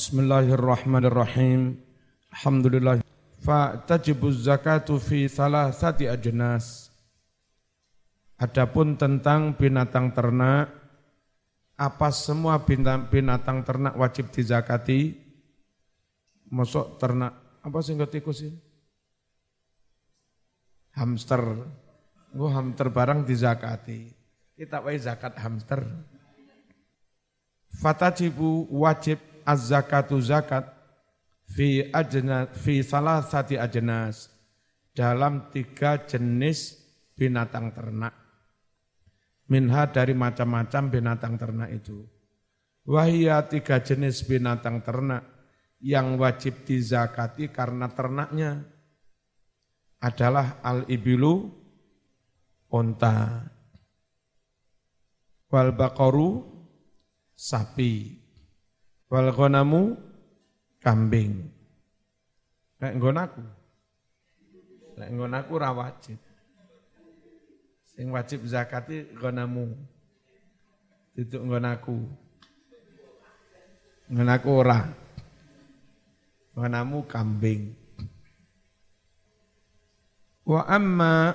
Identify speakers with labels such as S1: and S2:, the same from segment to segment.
S1: Bismillahirrahmanirrahim. Alhamdulillah. Fa tajibu zakatu fi salah sati ajnas. Adapun tentang binatang ternak, apa semua binatang ternak wajib dizakati? Masuk ternak, apa sih tikus sih? Hamster. Oh, hamster barang dizakati. Kita wae zakat hamster. Fatajibu wajib az-zakatu zakat fi ajna fi salah sati ajnas dalam tiga jenis binatang ternak. Minha dari macam-macam binatang ternak itu. Wahia tiga jenis binatang ternak yang wajib dizakati karena ternaknya adalah al-ibilu onta wal baqaru sapi Wal ghanamu kambing. Nek nggon aku. Nek nggon aku ora wajib. Sing wajib zakati ghanamu. Itu nggon aku. Nggon aku ora. Ghanamu kambing. Wa amma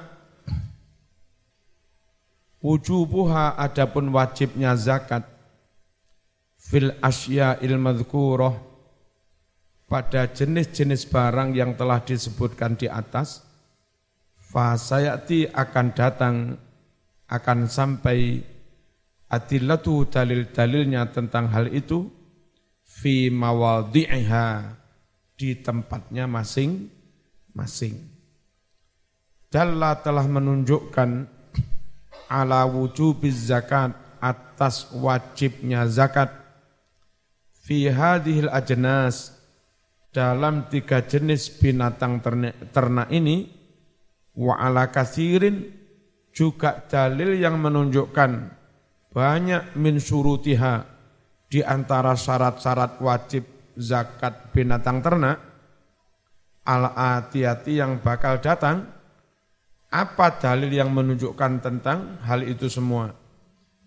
S1: wujubuha adapun wajibnya zakat fil asya il madhkurah pada jenis-jenis barang yang telah disebutkan di atas fasayati akan datang akan sampai adillatu dalil-dalilnya tentang hal itu fi mawadhi'iha di tempatnya masing-masing. Dalla telah menunjukkan ala wujubiz zakat atas wajibnya zakat fi hadhil ajnas dalam tiga jenis binatang ternak ini wa ala kasirin juga dalil yang menunjukkan banyak min surutiha di antara syarat-syarat wajib zakat binatang ternak al atiyati yang bakal datang apa dalil yang menunjukkan tentang hal itu semua?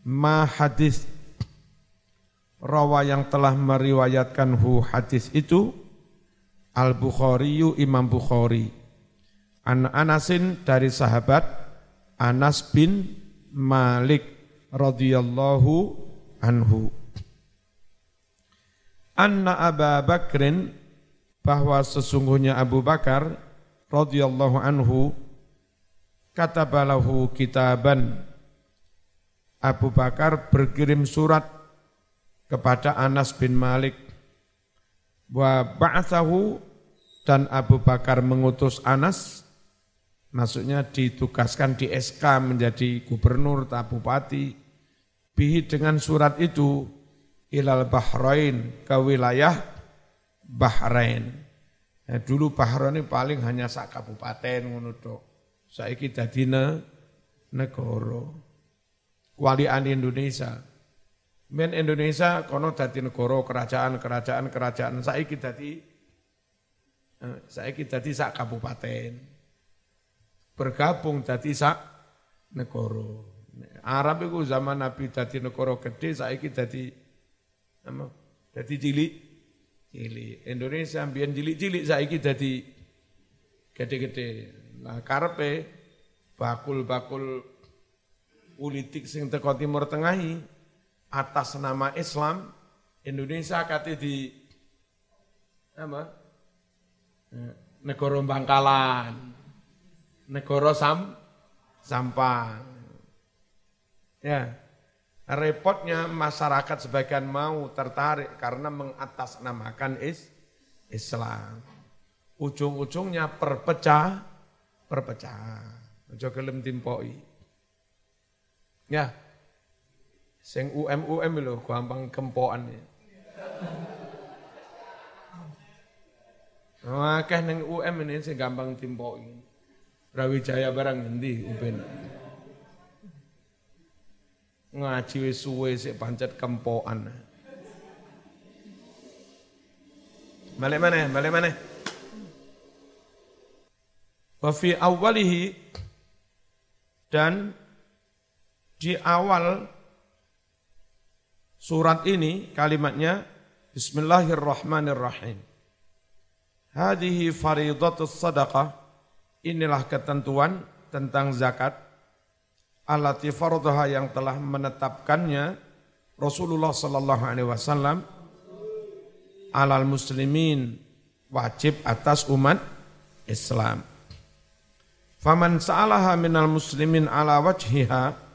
S1: Ma hadis rawa yang telah meriwayatkan hu hadis itu Al Bukhari Imam Bukhari. An Anasin dari sahabat Anas bin Malik radhiyallahu anhu. Anna Aba Bakrin bahwa sesungguhnya Abu Bakar radhiyallahu anhu katabalahu kitaban. Abu Bakar berkirim surat kepada Anas bin Malik wa ba'athahu dan Abu Bakar mengutus Anas maksudnya ditugaskan di SK menjadi gubernur atau bupati bihi dengan surat itu ilal Bahrain ke wilayah Bahrain. Nah, dulu Bahrain ini paling hanya sak kabupaten ngono tok. Saiki dadi negara. Walian Indonesia. Men Indonesia kono dadi negara kerajaan kerajaan saiki dadi eh, saiki dadi sak kabupaten. Bergabung dadi sak negara. Arab itu zaman Nabi dadi negara gede saiki dadi apa? Dadi cilik cilik. Indonesia mbiyen cilik-cilik saiki dadi gede-gede. Nah karepe bakul-bakul politik sing teko Timur Tengahi atas nama Islam Indonesia kata di apa? Negara Bangkalan, negara Sam, sampah. Ya, repotnya masyarakat sebagian mau tertarik karena mengatasnamakan is, Islam. Ujung-ujungnya perpecah, perpecah. Ojo timpoi. Ya, Sing UM UM lho gampang kempokan. Nah, akeh ning UM ini sing gampang timpoki. Brawijaya barang ngendi UPN. Ngaji wis suwe sik pancet kempokan. Balik mana? Balik mana? Wa fi awalihi dan di awal Surat ini kalimatnya Bismillahirrahmanirrahim. Hadihi faridatus sadaqah. Inilah ketentuan tentang zakat. Alati fardaha yang telah menetapkannya Rasulullah sallallahu alaihi wasallam alal muslimin wajib atas umat Islam. Faman sa'alaha minal muslimin ala wajhiha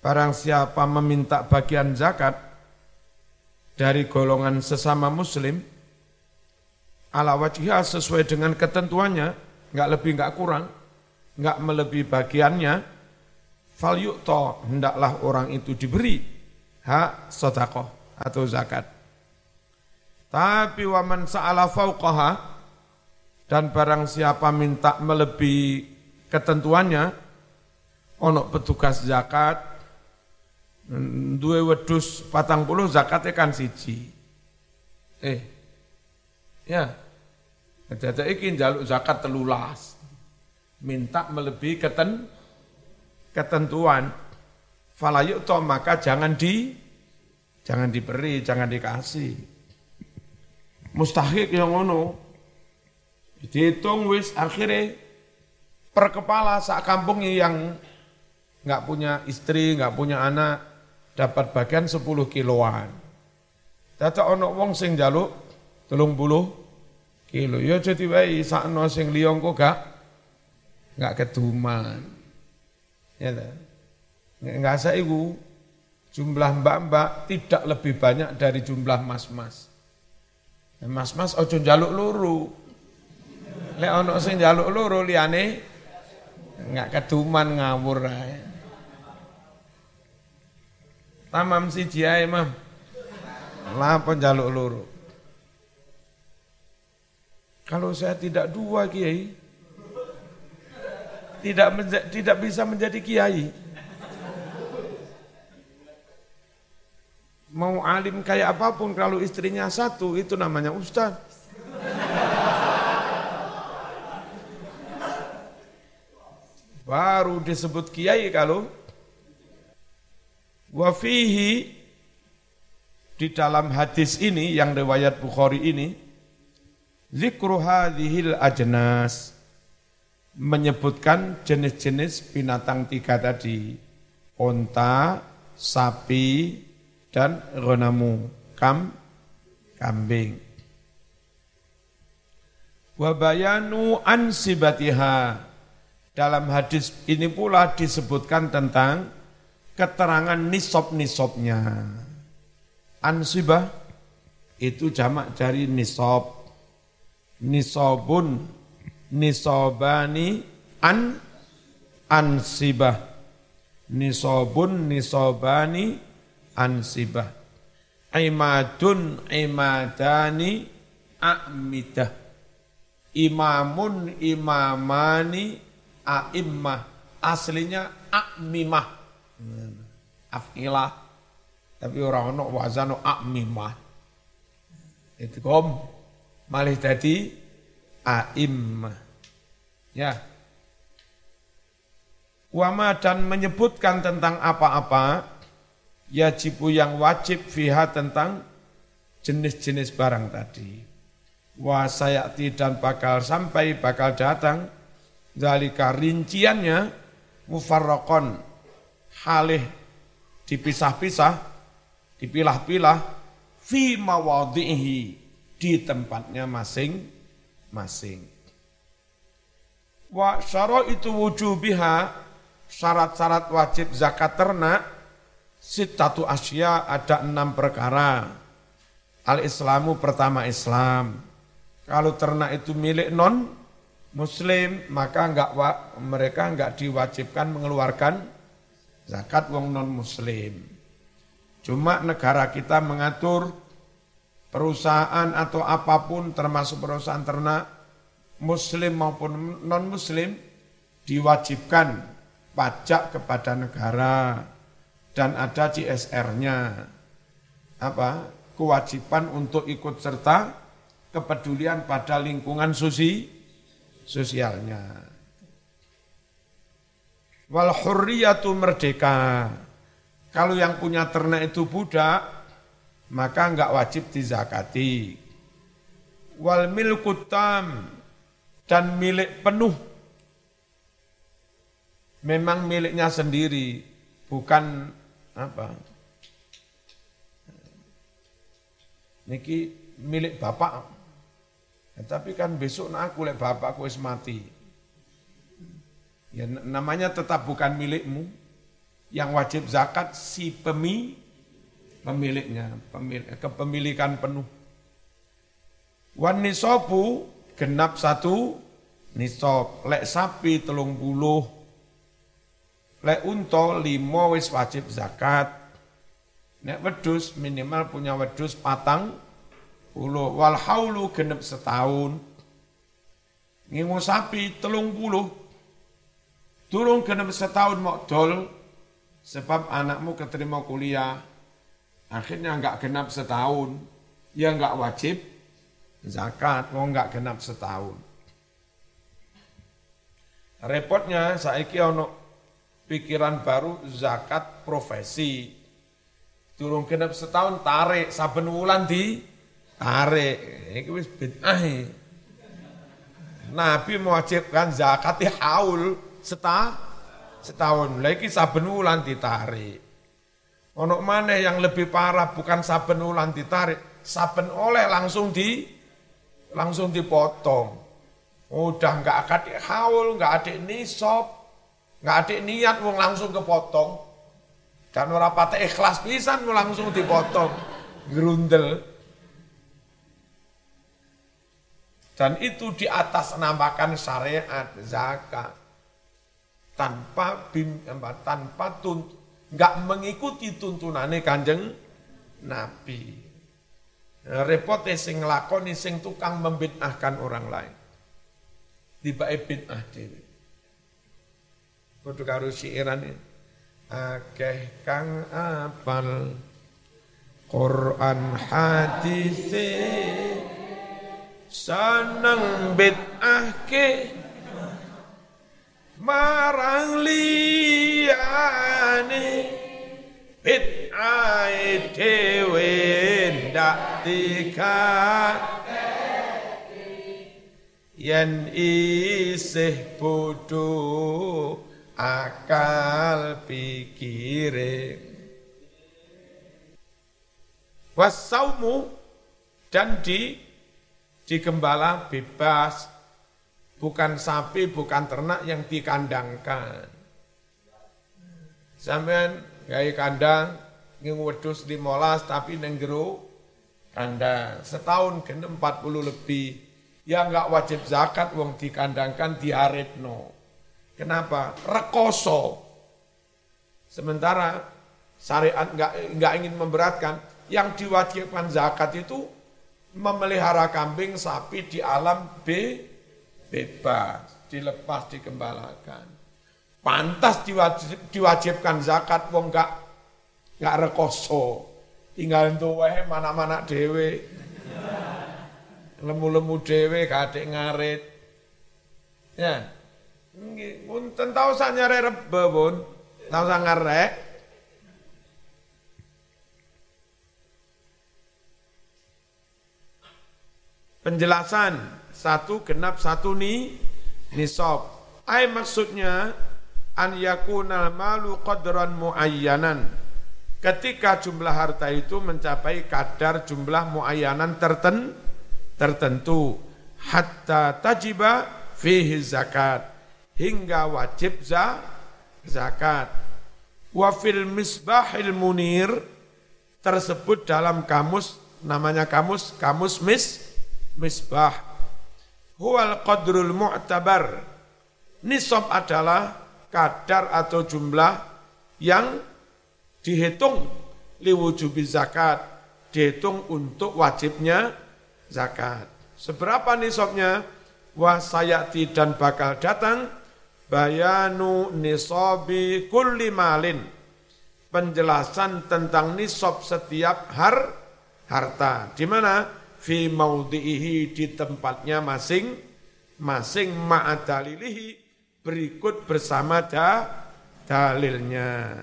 S1: barang siapa meminta bagian zakat dari golongan sesama muslim ala wajhiha sesuai dengan ketentuannya, enggak lebih enggak kurang, enggak melebihi bagiannya, fal yu'to, hendaklah orang itu diberi hak sedekah atau zakat. Tapi waman sa'ala fauqaha dan barang siapa minta melebihi ketentuannya, ono petugas zakat, duwe wedus patang puluh zakatnya kan siji. Eh, ya, jadi iki jaluk zakat telulas, minta melebihi keten, ketentuan, falayuk toh maka jangan di, jangan diberi, jangan dikasih. Mustahik yang ngono, dihitung wis akhirnya per kepala sak kampung yang nggak punya istri, nggak punya anak, dapat bagian 10 kiloan. Data ono wong sing jaluk telung puluh kilo. Ya jadi wae sakno sing liya engko gak gak keduman. Ya ta. Enggak saiku jumlah mbak-mbak tidak lebih banyak dari jumlah mas-mas. Mas-mas ojo jaluk luru. Lek ono sing jaluk luru liyane enggak keduman ngawur ae. Tamam si ae, Mam. Lapa jaluk loro. Kalau saya tidak dua kiai, tidak tidak bisa menjadi kiai. Mau alim kayak apa pun kalau istrinya satu itu namanya ustaz. Baru disebut kiai kalau Wafihi di dalam hadis ini yang riwayat Bukhari ini zikru hadhil ajnas menyebutkan jenis-jenis binatang tiga tadi onta, sapi, dan ronamu, kam, kambing. Wabayanu ansibatiha. Dalam hadis ini pula disebutkan tentang keterangan nisab-nisabnya. Ansibah itu jamak dari nisab. Nisabun, nisabani, an, ansibah. Nisabun, nisabani, ansibah. Imadun, imadani, a'midah. Imamun, imamani, a'immah. Aslinya a'mimah afilah tapi orang ono wazano akmimah. Itu kom malih tadi aim ya. Wama dan menyebutkan tentang apa-apa yajibu yang wajib fiha tentang jenis-jenis barang tadi. Wa sayati dan bakal sampai bakal datang. Zalika rinciannya mufarraqon halih dipisah-pisah, dipilah-pilah, fi mawadhihi di tempatnya masing-masing. Wa itu wujubiha syarat-syarat wajib zakat ternak sitatu asya ada enam perkara. Al-Islamu pertama Islam. Kalau ternak itu milik non Muslim maka enggak mereka enggak diwajibkan mengeluarkan zakat wong non muslim. Cuma negara kita mengatur perusahaan atau apa pun termasuk perusahaan ternak muslim maupun non muslim diwajibkan pajak kepada negara dan ada CSR-nya. Apa? Kewajiban untuk ikut serta kepedulian pada lingkungan susi sosialnya. Wal hurriyatu merdeka. Kalau yang punya ternak itu budak, maka enggak wajib dizakati. Wal milkutam dan milik penuh. Memang miliknya sendiri, bukan apa. Niki milik bapak. Ya, tapi kan besok nak aku lek bapakku wis mati. Ya namanya tetap bukan milikmu. Yang wajib zakat si pemi pemiliknya, pemilik, kepemilikan penuh. Wan nisobu genap satu nisab, lek sapi telung puluh, lek unta limo wis wajib zakat. Nek wedus minimal punya wedus patang puluh, wal haulu genep setahun. Ngingu sapi telung puluh, turun genep setahun mok dol, sebab anakmu keterima kuliah, Akhirnya enggak genap setahun, ya enggak wajib zakat, mau enggak genap setahun. Repotnya saya ono pikiran baru zakat profesi. Turun genap setahun tarik saben wulan di tarik. Iki wis bid'ah. Nabi mewajibkan zakat haul setah setahun. Lagi saben wulan ditarik. Ono mana yang lebih parah bukan saben ulan ditarik, saben oleh langsung di langsung dipotong. Udah nggak ada haul, nggak ada nisab, nggak ada niat mau langsung kepotong. Dan orang patah ikhlas pisan mau langsung dipotong. Gerundel. Dan itu di atas nambahkan syariat zakat tanpa bim, tanpa tuntut nggak mengikuti tuntunane kanjeng Nabi. Repotnya sing ngelakoni sing tukang membid'ahkan orang lain. Tiba bid'ah dewi. Kudu karo siiran akeh kang apal Quran hadis seneng bid'ah ke marang liyane bid'ah dhewe ndak yen isih bodho akal pikire. Wasaumu dan di di gembala bebas bukan sapi, bukan ternak yang dikandangkan. Sampean gaya kandang, nging wedus molas tapi neng kandang. Setahun ke 40 lebih. Ya enggak wajib zakat wong dikandangkan diaretno. Kenapa? Rekoso. Sementara syariat enggak, enggak ingin memberatkan, yang diwajibkan zakat itu memelihara kambing, sapi di alam B, bebas, dilepas, dikembalakan. Pantas diwajib, diwajibkan zakat, wong gak, gak rekoso. Tinggal tuwe mana-mana dewe. Lemu-lemu dewe, kadek ngarit. Ya, pun tentau usah nyare rebe pun, tau usah ngarek. Penjelasan satu genap satu ni nisab. Ai maksudnya an yakunal malu qadran muayyanan. Ketika jumlah harta itu mencapai kadar jumlah muayyanan terten, tertentu hatta tajiba fihi zakat hingga wajib za, zakat. Wa fil misbahil munir tersebut dalam kamus namanya kamus kamus mis misbah huwal qadrul mu'tabar. Nisab adalah kadar atau jumlah yang dihitung liwujubi zakat, dihitung untuk wajibnya zakat. Seberapa nisabnya? Wasayati dan bakal datang bayanu nisabi kulli malin. Penjelasan tentang nisab setiap har harta. Di mana? Fi maudhihi di tempatnya masing masing ma'adalilihi berikut bersama da, dalilnya.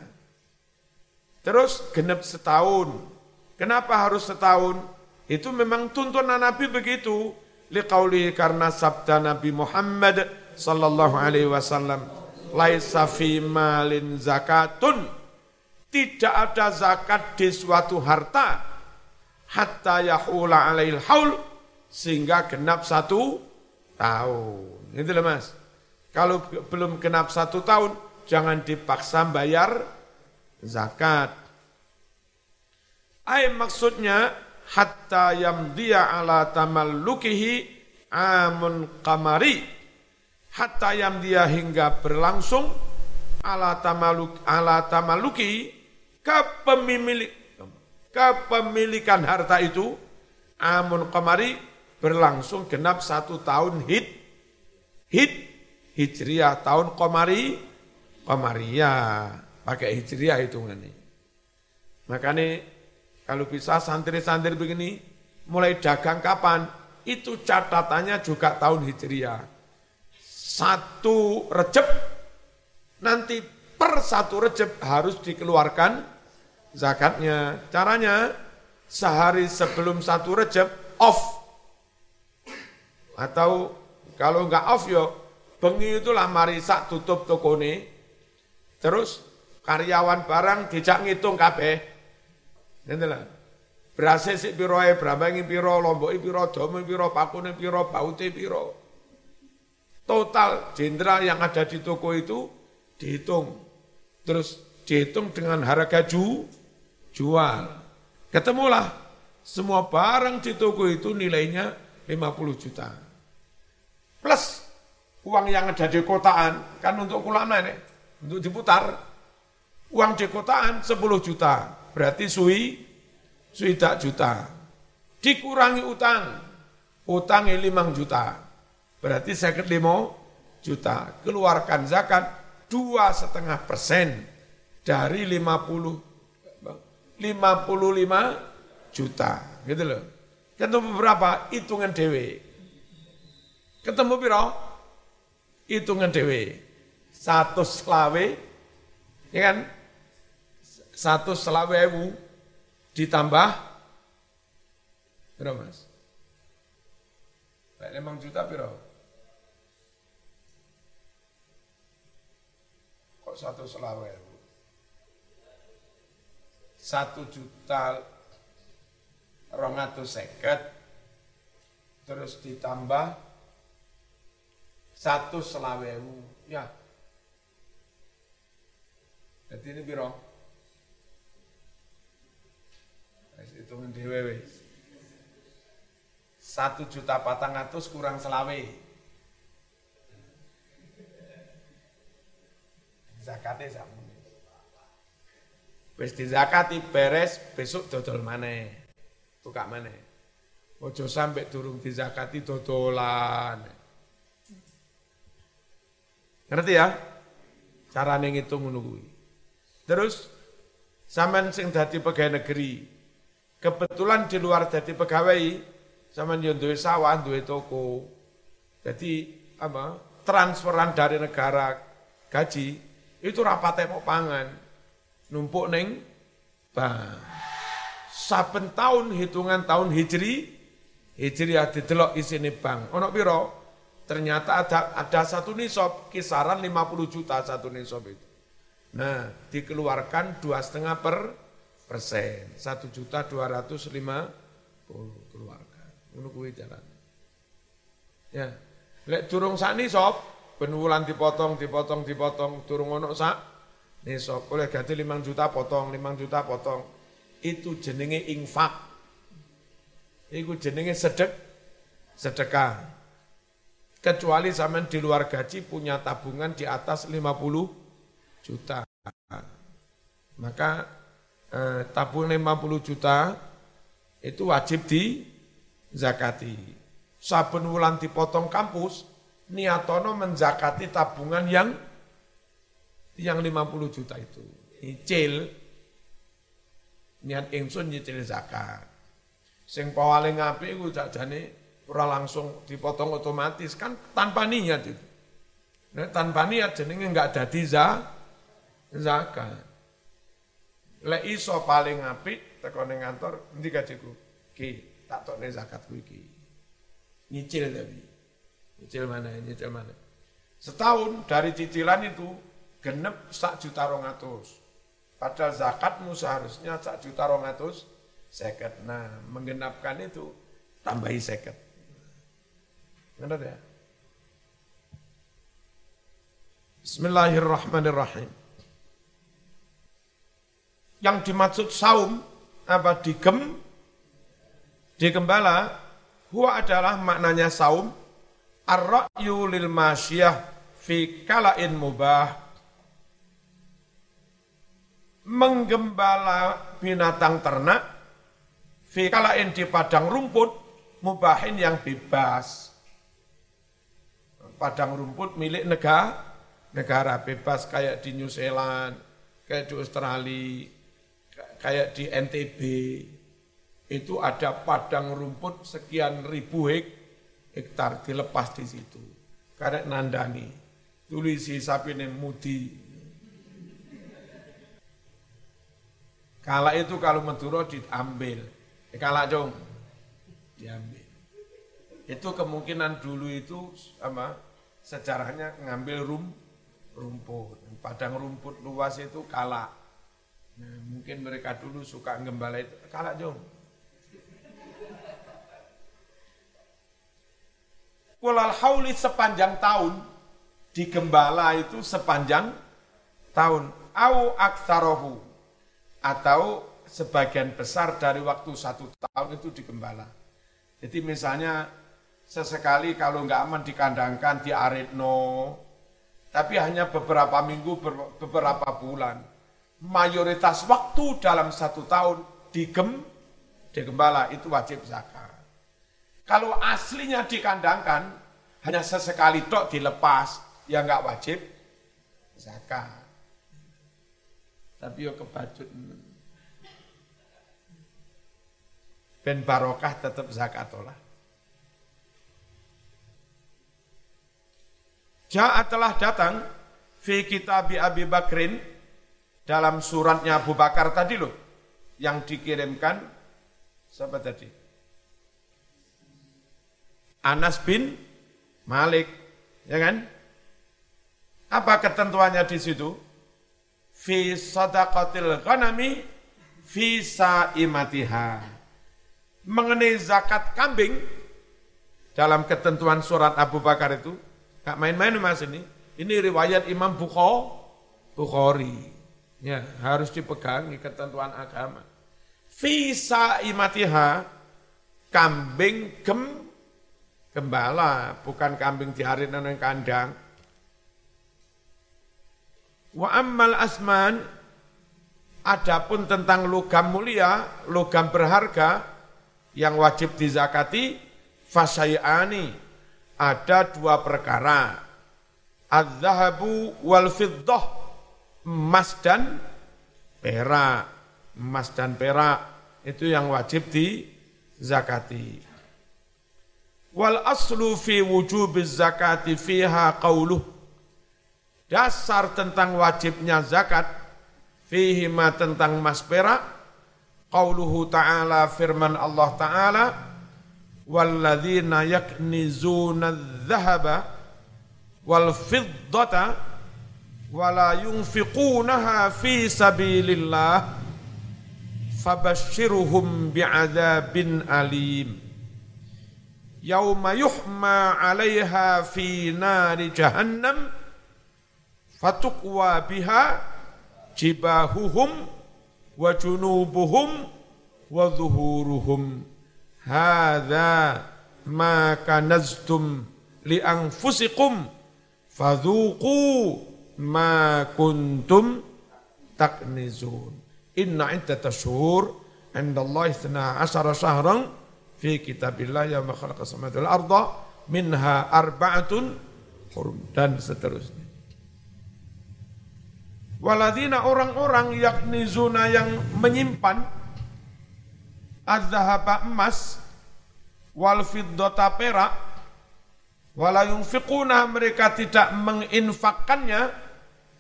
S1: Terus genep setahun Kenapa harus setahun? Itu memang tuntunan Nabi begitu. Liqauli karena sabda Nabi Muhammad sallallahu alaihi wasallam, laisa fi malin zakatun. Tidak ada zakat di suatu harta hatta yahula alail haul sehingga genap satu tahun. Itu loh mas. Kalau belum genap satu tahun, jangan dipaksa bayar zakat. Ay maksudnya hatta yamdiya ala tamallukihi amun kamari hatta yamdiya hingga berlangsung ala tamaluk ala tamaluki kepemilik kepemilikan harta itu amun kamari berlangsung genap satu tahun hid hid hijriah tahun komari komariah pakai hijriah hitungannya makanya kalau bisa santri-santri begini mulai dagang kapan? Itu catatannya juga tahun hijriah. Satu rejeb nanti per satu rejeb harus dikeluarkan zakatnya caranya sehari sebelum satu rejeb off atau kalau enggak off yo, bengi itulah marisak tutup toko ini. Terus karyawan barang dijak ngitung kabeh. Nanti lah. Berasa si piro e, brambangi piro, lomboki piro, domi piro, pakune piro, baute piro. Total jenderal yang ada di toko itu dihitung. Terus dihitung dengan harga ju, jual. Ketemulah semua barang di toko itu nilainya 50 juta. Plus uang yang ada di kotaan, kan untuk ulama ini, untuk diputar. Uang di kotaan 10 juta, berarti sui, sui tak juta. Dikurangi utang, utangnya 5 juta, berarti saya lima juta. Keluarkan zakat dua setengah persen dari 50 55 juta, gitu loh. Ketemu berapa? Hitungan dewe. Ketemu piro? Hitungan dewe. Satu selawe, ya kan? Satu selawe ewu ditambah berapa mas? Emang juta piro? Kok satu selawe? Satu juta rongatus seket, terus ditambah satu selawewu. Ya. Jadi ini biro. Hitungan DWW. Satu juta patang atus kurang selawe. Zakatnya sama. Wis zakati beres besok dodol mana? Tukak mana? Ojo sampai turun zakati dodolan. Ngerti ya? Cara ngitung menunggu. Terus sampean sing dadi pegawai negeri, kebetulan di luar dadi pegawai, sampean yo duwe sawah, duwe toko. Jadi apa? Transferan dari negara gaji itu rapat mau pangan, numpuk neng bang. Saben tahun hitungan tahun hijri, hijri ada delok isine bank. Ono piro? Ternyata ada ada satu nisab kisaran 50 juta satu nisab itu. Nah, dikeluarkan dua setengah per persen, satu juta dua ratus lima puluh keluarkan. Menunggu jalan. Ya, lek turung sak nisab, penulan dipotong, dipotong, dipotong, turung ono sak nisab. Oleh ganti lima juta potong, lima juta potong. Itu jenenge infak. Itu jenenge sedek, sedekah. Kecuali zaman di luar gaji punya tabungan di atas 50 juta. Maka eh, tabungan 50 juta itu wajib di zakati. Saben wulan dipotong kampus, niatono menzakati tabungan yang yang 50 juta itu. Nyicil, niat ingsun nyicil zakat. Sing paling apik iku jajane ora langsung dipotong otomatis kan tanpa niat itu. Nah, tanpa niat jenenge enggak ada za zakat. Lek iso paling apik teko ning kantor, endi gajiku? Ki, tak tokne zakatku iki. Nyicil tapi. Nyicil mana, nyicil mana. Setahun dari cicilan itu genep sak juta rongatus. Padahal zakatmu seharusnya sak juta rongatus seket. Nah, menggenapkan itu tambahi seket. Benar ya? Bismillahirrahmanirrahim. Yang dimaksud saum apa digem digembala huwa adalah maknanya saum ar-ra'yu lil masyiyah fi kalain mubah menggembala binatang ternak fi kalain di padang rumput mubahin yang bebas padang rumput milik negara negara bebas kayak di New Zealand, kayak di Australia, kayak di NTB. Itu ada padang rumput sekian ribu hek, hektar dilepas di situ. Karek nandani, tulisi sapi mudi. Kala itu kalau Madura diambil, eh, kala dong, diambil. Itu kemungkinan dulu itu apa sejarahnya ngambil rum rumput. Padang rumput luas itu kalah. Nah, mungkin mereka dulu suka gembala itu. Kalah jom. Walal hauli sepanjang tahun, di gembala itu sepanjang tahun. Au aksarohu. Atau sebagian besar dari waktu satu tahun itu di gembala. Jadi misalnya sesekali kalau nggak aman dikandangkan di aretno, tapi hanya beberapa minggu, beberapa bulan. Mayoritas waktu dalam satu tahun digem, digembala itu wajib zakat. Kalau aslinya dikandangkan, hanya sesekali tok dilepas, ya nggak wajib zakat. Tapi yo kebacut. Ben barokah tetap zakat olah. Ja'a telah datang fi kitab Abi Bakrin dalam suratnya Abu Bakar tadi loh yang dikirimkan siapa tadi? Anas bin Malik, ya kan? Apa ketentuannya di situ? Fi sadaqatil ghanami fi sa'imatiha. Mengenai zakat kambing dalam ketentuan surat Abu Bakar itu Gak main-main mas ini. Ini riwayat Imam Bukhari. Ya, harus dipegangi ketentuan agama. Visa imatiha, kambing gem, gembala, bukan kambing diharin yang kandang. Wa ammal asman, adapun tentang logam mulia, logam berharga, yang wajib dizakati, fasayani, ada dua perkara. Az-zahabu wal fiddah, emas dan perak. Emas dan perak itu yang wajib di zakati. Wal aslu fi wujub zakati fiha qawluh. Dasar tentang wajibnya zakat fihi ma tentang emas perak qauluhu ta'ala firman Allah ta'ala walladzina yaknizuna adh-dhahaba wal fiddata wala yunfiqunaha fi sabilillah fabashshirhum bi'adzabin alim. Yauma yuhma 'alaiha fi nari jahannam فتقوى بها جباههم وجنوبهم وظهورهم. هذا ما كنزتم لأنفسكم فذوقوا ما كنتم تقنزون إن عدة شهور عند الله 12 شهرا في كتاب الله يوم خلق السماوات والأرض منها أربعة حرم. Dan seterusnya. Waladina orang-orang yaknizuna yang menyimpan az-zahaba emas wal fiddata perak wala yunfiquna mereka tidak menginfakkannya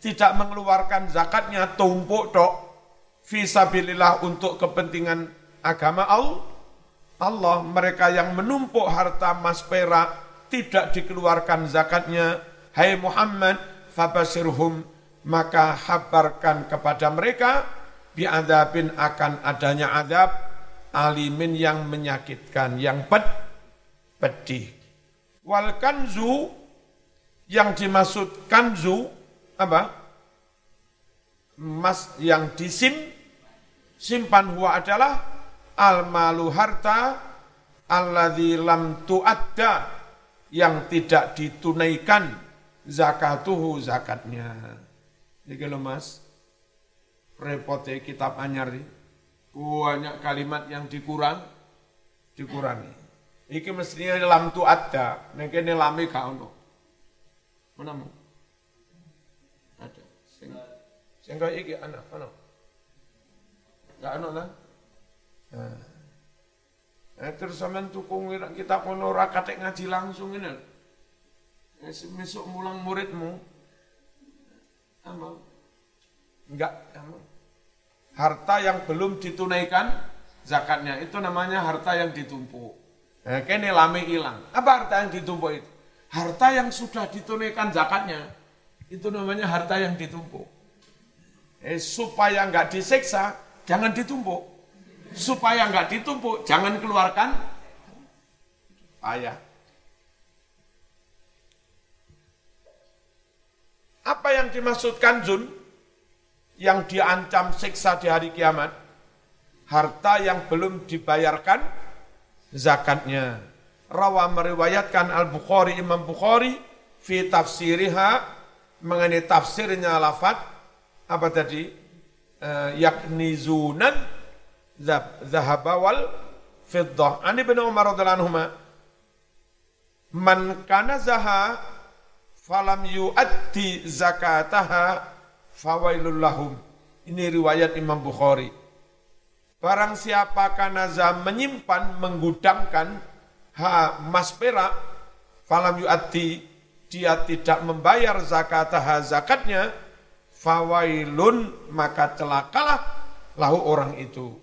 S1: tidak mengeluarkan zakatnya tumpuk tok Fisabilillah untuk kepentingan agama Allah. Allah mereka yang menumpuk harta emas perak tidak dikeluarkan zakatnya. Hai Muhammad, fabasirhum maka habarkan kepada mereka biadabin akan adanya adab alimin yang menyakitkan, yang ped, pedih. Wal kanzu yang dimaksud kanzu apa? Emas yang disim simpan huwa adalah al malu harta alladzi lam tuadda yang tidak ditunaikan zakatuhu zakatnya. Ini kalau mas, repotnya kitab anyar. Banyak kalimat yang dikurang, dikurangi. Iki mestinya lam tu ada, nengke ini lami kau ono. Mana mu? Ada. Sing, sing kau iki anak, ono. Gak ono lah. Nah. Eh, terus sampean tukung kita kono ora ngaji langsung ini. Eh, besok mulang muridmu, amal. Enggak, amal. Harta yang belum ditunaikan zakatnya itu namanya harta yang ditumpuk. Nah, kene lame hilang. Apa harta yang ditumpuk itu? Harta yang sudah ditunaikan zakatnya itu namanya harta yang ditumpuk. Eh, supaya enggak disiksa, jangan ditumpuk. Supaya enggak ditumpuk, jangan keluarkan ayah. Apa yang dimaksudkan zun? Yang diancam siksa di hari kiamat? Harta yang belum dibayarkan zakatnya. Rawa meriwayatkan Al-Bukhari, Imam Bukhari, fi tafsiriha, mengenai tafsirnya lafad, apa tadi? Uh, yakni zunan zahaba wal fiddah. Ani bin Umar radhiyallahu anhu man kana zaha falam yu'addi zakataha fawailul lahum. Ini riwayat Imam Bukhari. Barang siapa kanaza menyimpan, menggudangkan ha mas perak, falam yu'addi, dia tidak membayar zakataha zakatnya, fawailun, maka celakalah lahu orang itu.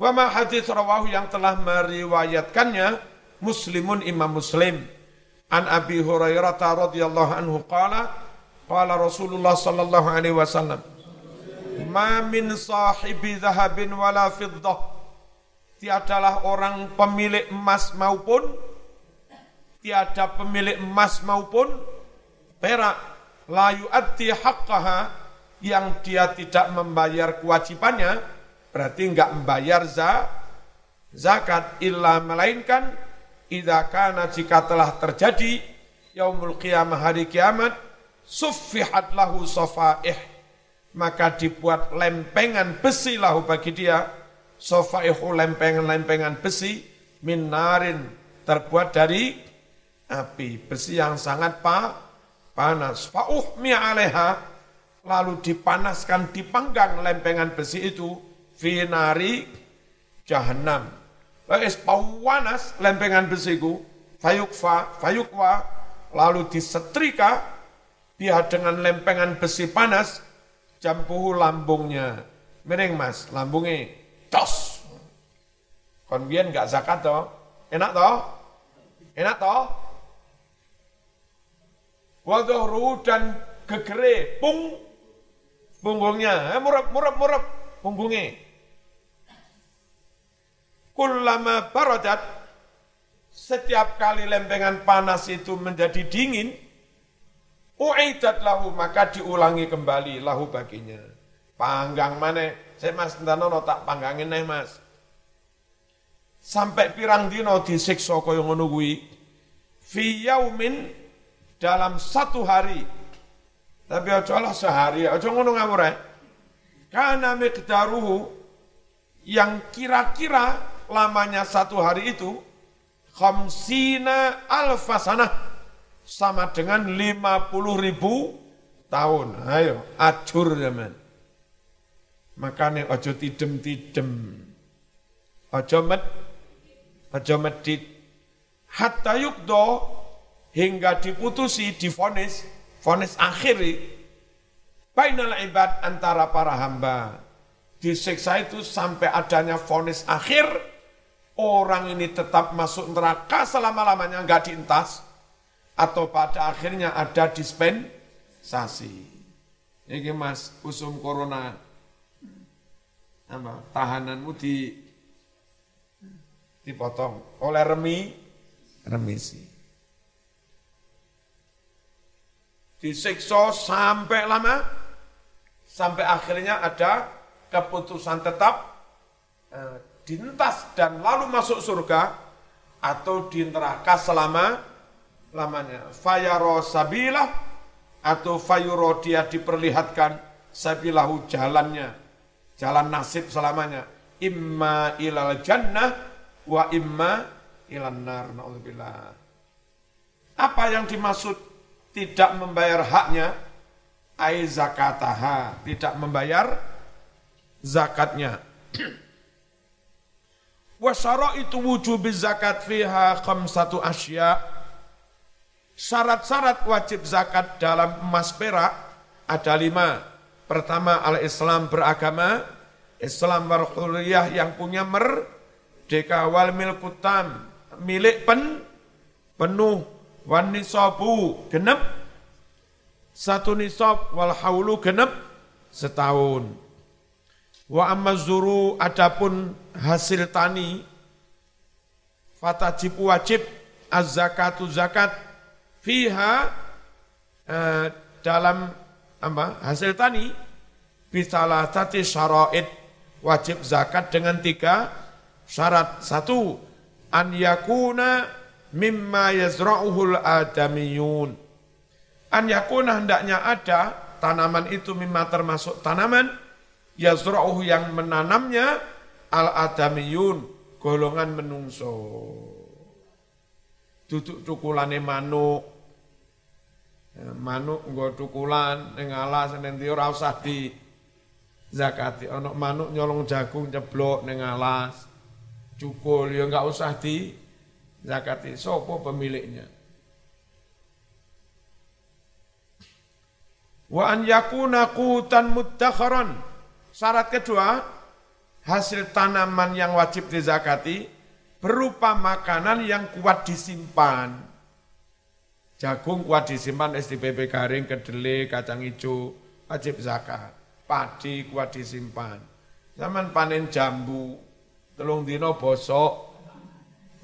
S1: Wama hadis rawahu yang telah meriwayatkannya, muslimun imam muslim An Abi Hurairah radhiyallahu anhu qala qala Rasulullah sallallahu alaihi wasallam Ma min sahibi zahabin wala fiddah. Tiadalah orang pemilik emas maupun tiada pemilik emas maupun perak la yu'addi haqqaha yang dia tidak membayar kewajibannya berarti enggak membayar zakat illa melainkan idza kana jika telah terjadi yaumul qiyamah hari kiamat suffihat lahu safaih. Maka dibuat lempengan besi lahu bagi dia. Safaihu lempengan-lempengan besi minarin terbuat dari api. Besi yang sangat pa, panas. Fa'uhmi alaiha lalu dipanaskan dipanggang lempengan besi itu finari jahannam Wes pawanas lempengan besiku, fayukfa, fayukwa, lalu disetrika dia dengan lempengan besi panas, jampuhu lambungnya. Meneng mas, lambungnya tos. Konbian gak zakat toh? Enak toh? Enak toh? Waduhru dan gegere, pung, punggungnya, eh, murab, murab, murab, punggungnya Kullama baradat, setiap kali lempengan panas itu menjadi dingin, uidat lahu, maka diulangi kembali lahu baginya. Panggang mana? Saya mas, entanono tak panggangin nih mas. Sampai pirang dino disiksa kaya ngono kuwi. Fi yaumin dalam satu hari. Tapi aja lah sehari, aja ngono ngawur Karena miqdaruhu yang kira-kira lamanya satu hari itu khamsina alfasanah sama dengan 50 ribu tahun. Ayo, acur zaman. Makanya ojo tidem-tidem. Ojo med, ojo medit. Hatta yukdo hingga diputusi, difonis, fonis akhiri. Bainal ibad antara para hamba. disiksa itu sampai adanya vonis akhir, orang ini tetap masuk neraka selama-lamanya nggak diintas, atau pada akhirnya ada dispensasi. Ini mas, usum corona, apa, tahananmu di dipotong oleh remi, remisi. Disiksa sampai lama, sampai akhirnya ada keputusan tetap eh, dintas dan lalu masuk surga atau di neraka selama lamanya. Fayaro sabilah atau fayuro dia diperlihatkan sabilahu jalannya, jalan nasib selamanya. Imma ilal jannah wa imma ilan nar. Apa yang dimaksud tidak membayar haknya? Ai zakataha, tidak membayar zakatnya. Wa itu wujub zakat fiha khamsatu asya. Syarat-syarat wajib zakat dalam emas perak ada lima. Pertama, al-Islam beragama, Islam warhuliyah yang punya merdeka wal milkutam, milik pen, penuh, wan nisabu, genep, satu nisab wal haulu genep, setahun. Wa amma zuru adapun hasil tani fatajib wajib az-zakatu zakat fiha eh, dalam apa hasil tani bisalah tati syaraid wajib zakat dengan tiga syarat. Satu an yakuna mimma yazra'uhul adamiyun. An yakuna hendaknya ada tanaman itu mimma termasuk tanaman yazra'uhu yang menanamnya al-adamiyun, golongan menungso. Duduk tukulane manuk, ya, manuk nggo tukulan ning alas nanti ora usah di zakati. Ana manuk nyolong jagung ceblok ning alas. Cukul ya enggak usah di zakati. Sopo pemiliknya? Wa an yakuna qutan mudakharan Syarat kedua, hasil tanaman yang wajib dizakati berupa makanan yang kuat disimpan. Jagung kuat disimpan, SDPP garing, kedelai, kacang hijau, wajib zakat. Padi kuat disimpan. Zaman panen jambu, telung dino bosok,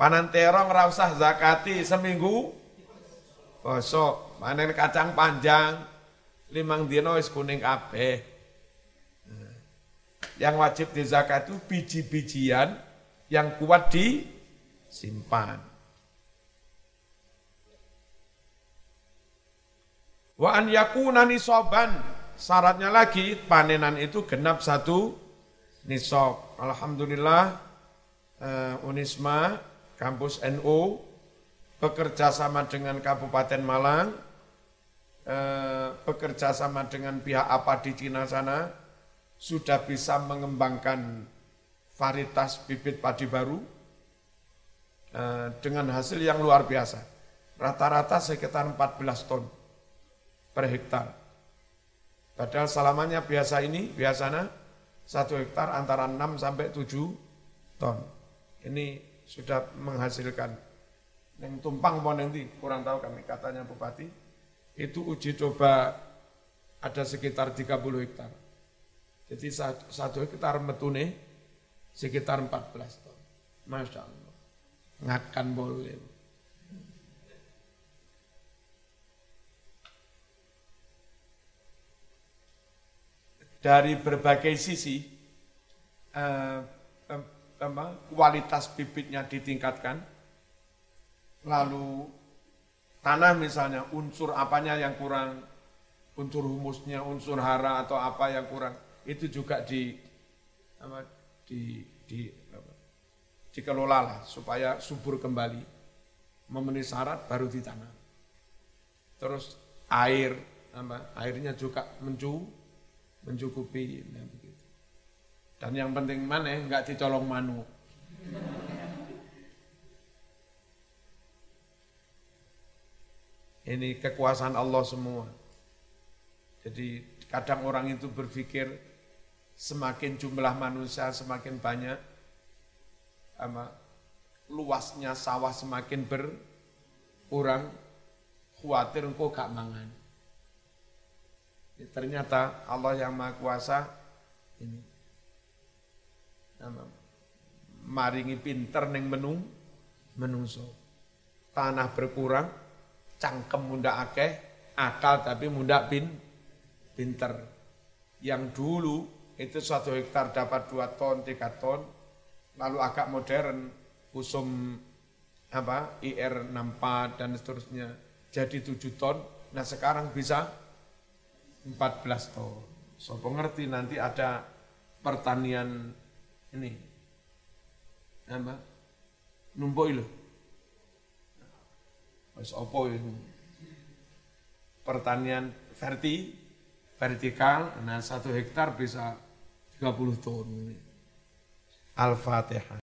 S1: panen terong rausah zakati seminggu, bosok, panen kacang panjang, limang dino is kuning kabeh. Yang wajib di zakat itu biji-bijian yang kuat disimpan. Wa an yakuna nisoban. Syaratnya lagi panenan itu genap satu nisob. Alhamdulillah uh, Unisma kampus NU bekerja sama dengan Kabupaten Malang, uh, bekerja sama dengan pihak apa di Cina sana, sudah bisa mengembangkan varietas bibit padi baru eh, dengan hasil yang luar biasa. Rata-rata sekitar 14 ton per hektar. Padahal selamanya biasa ini, biasanya satu hektar antara 6 sampai 7 ton. Ini sudah menghasilkan. Yang tumpang mau nanti, kurang tahu kami, katanya Bupati, itu uji coba ada sekitar 30 hektar. Jadi satu hektar metune sekitar 14 ton. Masya Allah. Ngakan boleh. Dari berbagai sisi, eh, eh, kualitas bibitnya ditingkatkan, lalu tanah misalnya unsur apanya yang kurang, unsur humusnya, unsur hara atau apa yang kurang, itu juga di apa, di di apa, dikelola lah supaya subur kembali memenuhi syarat baru ditanam. Terus air apa, airnya juga mencu mencukupi nah begitu. Dan yang penting mana enggak dicolong manu. Ini kekuasaan Allah semua. Jadi kadang orang itu berpikir semakin jumlah manusia semakin banyak, apa, luasnya sawah semakin berkurang, khawatir engkau gak mangan. Ya, ternyata Allah yang Maha Kuasa ini apa, maringi pinter neng menung menungso. Tanah berkurang, cangkem munda akeh, akal tapi munda pin pinter. Yang dulu itu satu hektar dapat dua ton, tiga ton, lalu agak modern, usum apa IR 64 dan seterusnya. Jadi 7 ton. Nah sekarang bisa 14 ton. So pengerti nanti ada pertanian ini. Apa? Numpuk lho. Wis apa ini? Pertanian verti vertikal. Nah satu hektar bisa 30 ton Al-Fatihah